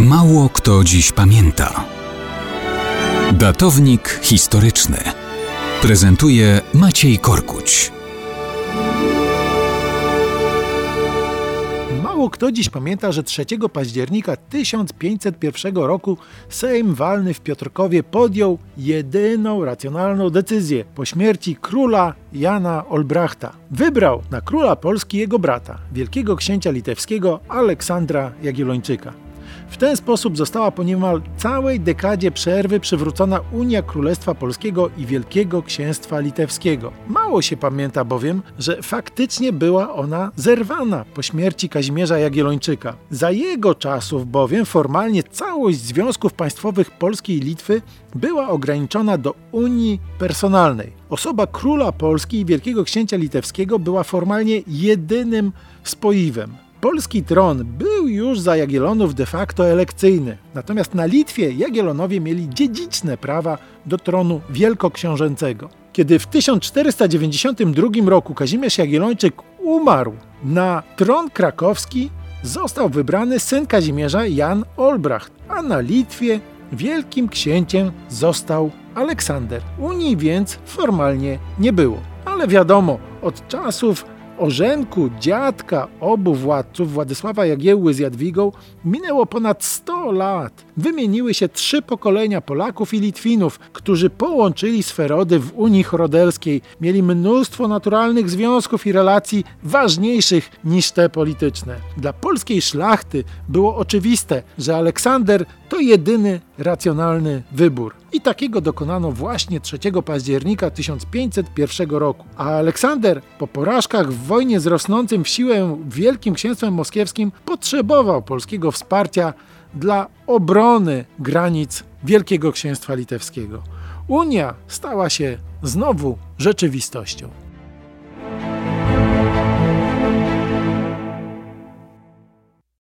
Mało kto dziś pamięta. Datownik historyczny prezentuje Maciej Korkuć. Mało kto dziś pamięta, że 3 października 1501 roku Sejm walny w Piotrkowie podjął jedyną racjonalną decyzję po śmierci króla Jana Olbrachta. Wybrał na króla Polski jego brata, wielkiego księcia litewskiego Aleksandra Jagiellończyka. W ten sposób została po niemal całej dekadzie przerwy przywrócona Unia Królestwa Polskiego i Wielkiego Księstwa Litewskiego. Mało się pamięta bowiem, że faktycznie była ona zerwana po śmierci Kazimierza Jagiellończyka. Za jego czasów bowiem formalnie całość związków państwowych Polski i Litwy była ograniczona do Unii personalnej. Osoba króla Polski i Wielkiego Księcia Litewskiego była formalnie jedynym spoiwem. Polski tron był już za Jagiellonów de facto elekcyjny, natomiast na Litwie Jagiellonowie mieli dziedziczne prawa do tronu wielkoksiążęcego. Kiedy w 1492 roku Kazimierz Jagiellończyk umarł, na tron krakowski został wybrany syn Kazimierza Jan Olbracht, a na Litwie wielkim księciem został Aleksander. Unii więc formalnie nie było. Ale wiadomo, od czasów orzenku dziadka obu władców, Władysława Jagiełły z Jadwigą, minęło ponad 100 lat. Wymieniły się trzy pokolenia Polaków i Litwinów, którzy połączyli sferody w Unii Chorodelskiej. Mieli mnóstwo naturalnych związków i relacji ważniejszych niż te polityczne. Dla polskiej szlachty było oczywiste, że Aleksander to jedyny racjonalny wybór. I takiego dokonano właśnie 3 października 1501 roku. A Aleksander po porażkach w wojnie z rosnącym w siłę Wielkim Księstwem Moskiewskim potrzebował polskiego wsparcia dla obrony granic Wielkiego Księstwa Litewskiego. Unia stała się znowu rzeczywistością.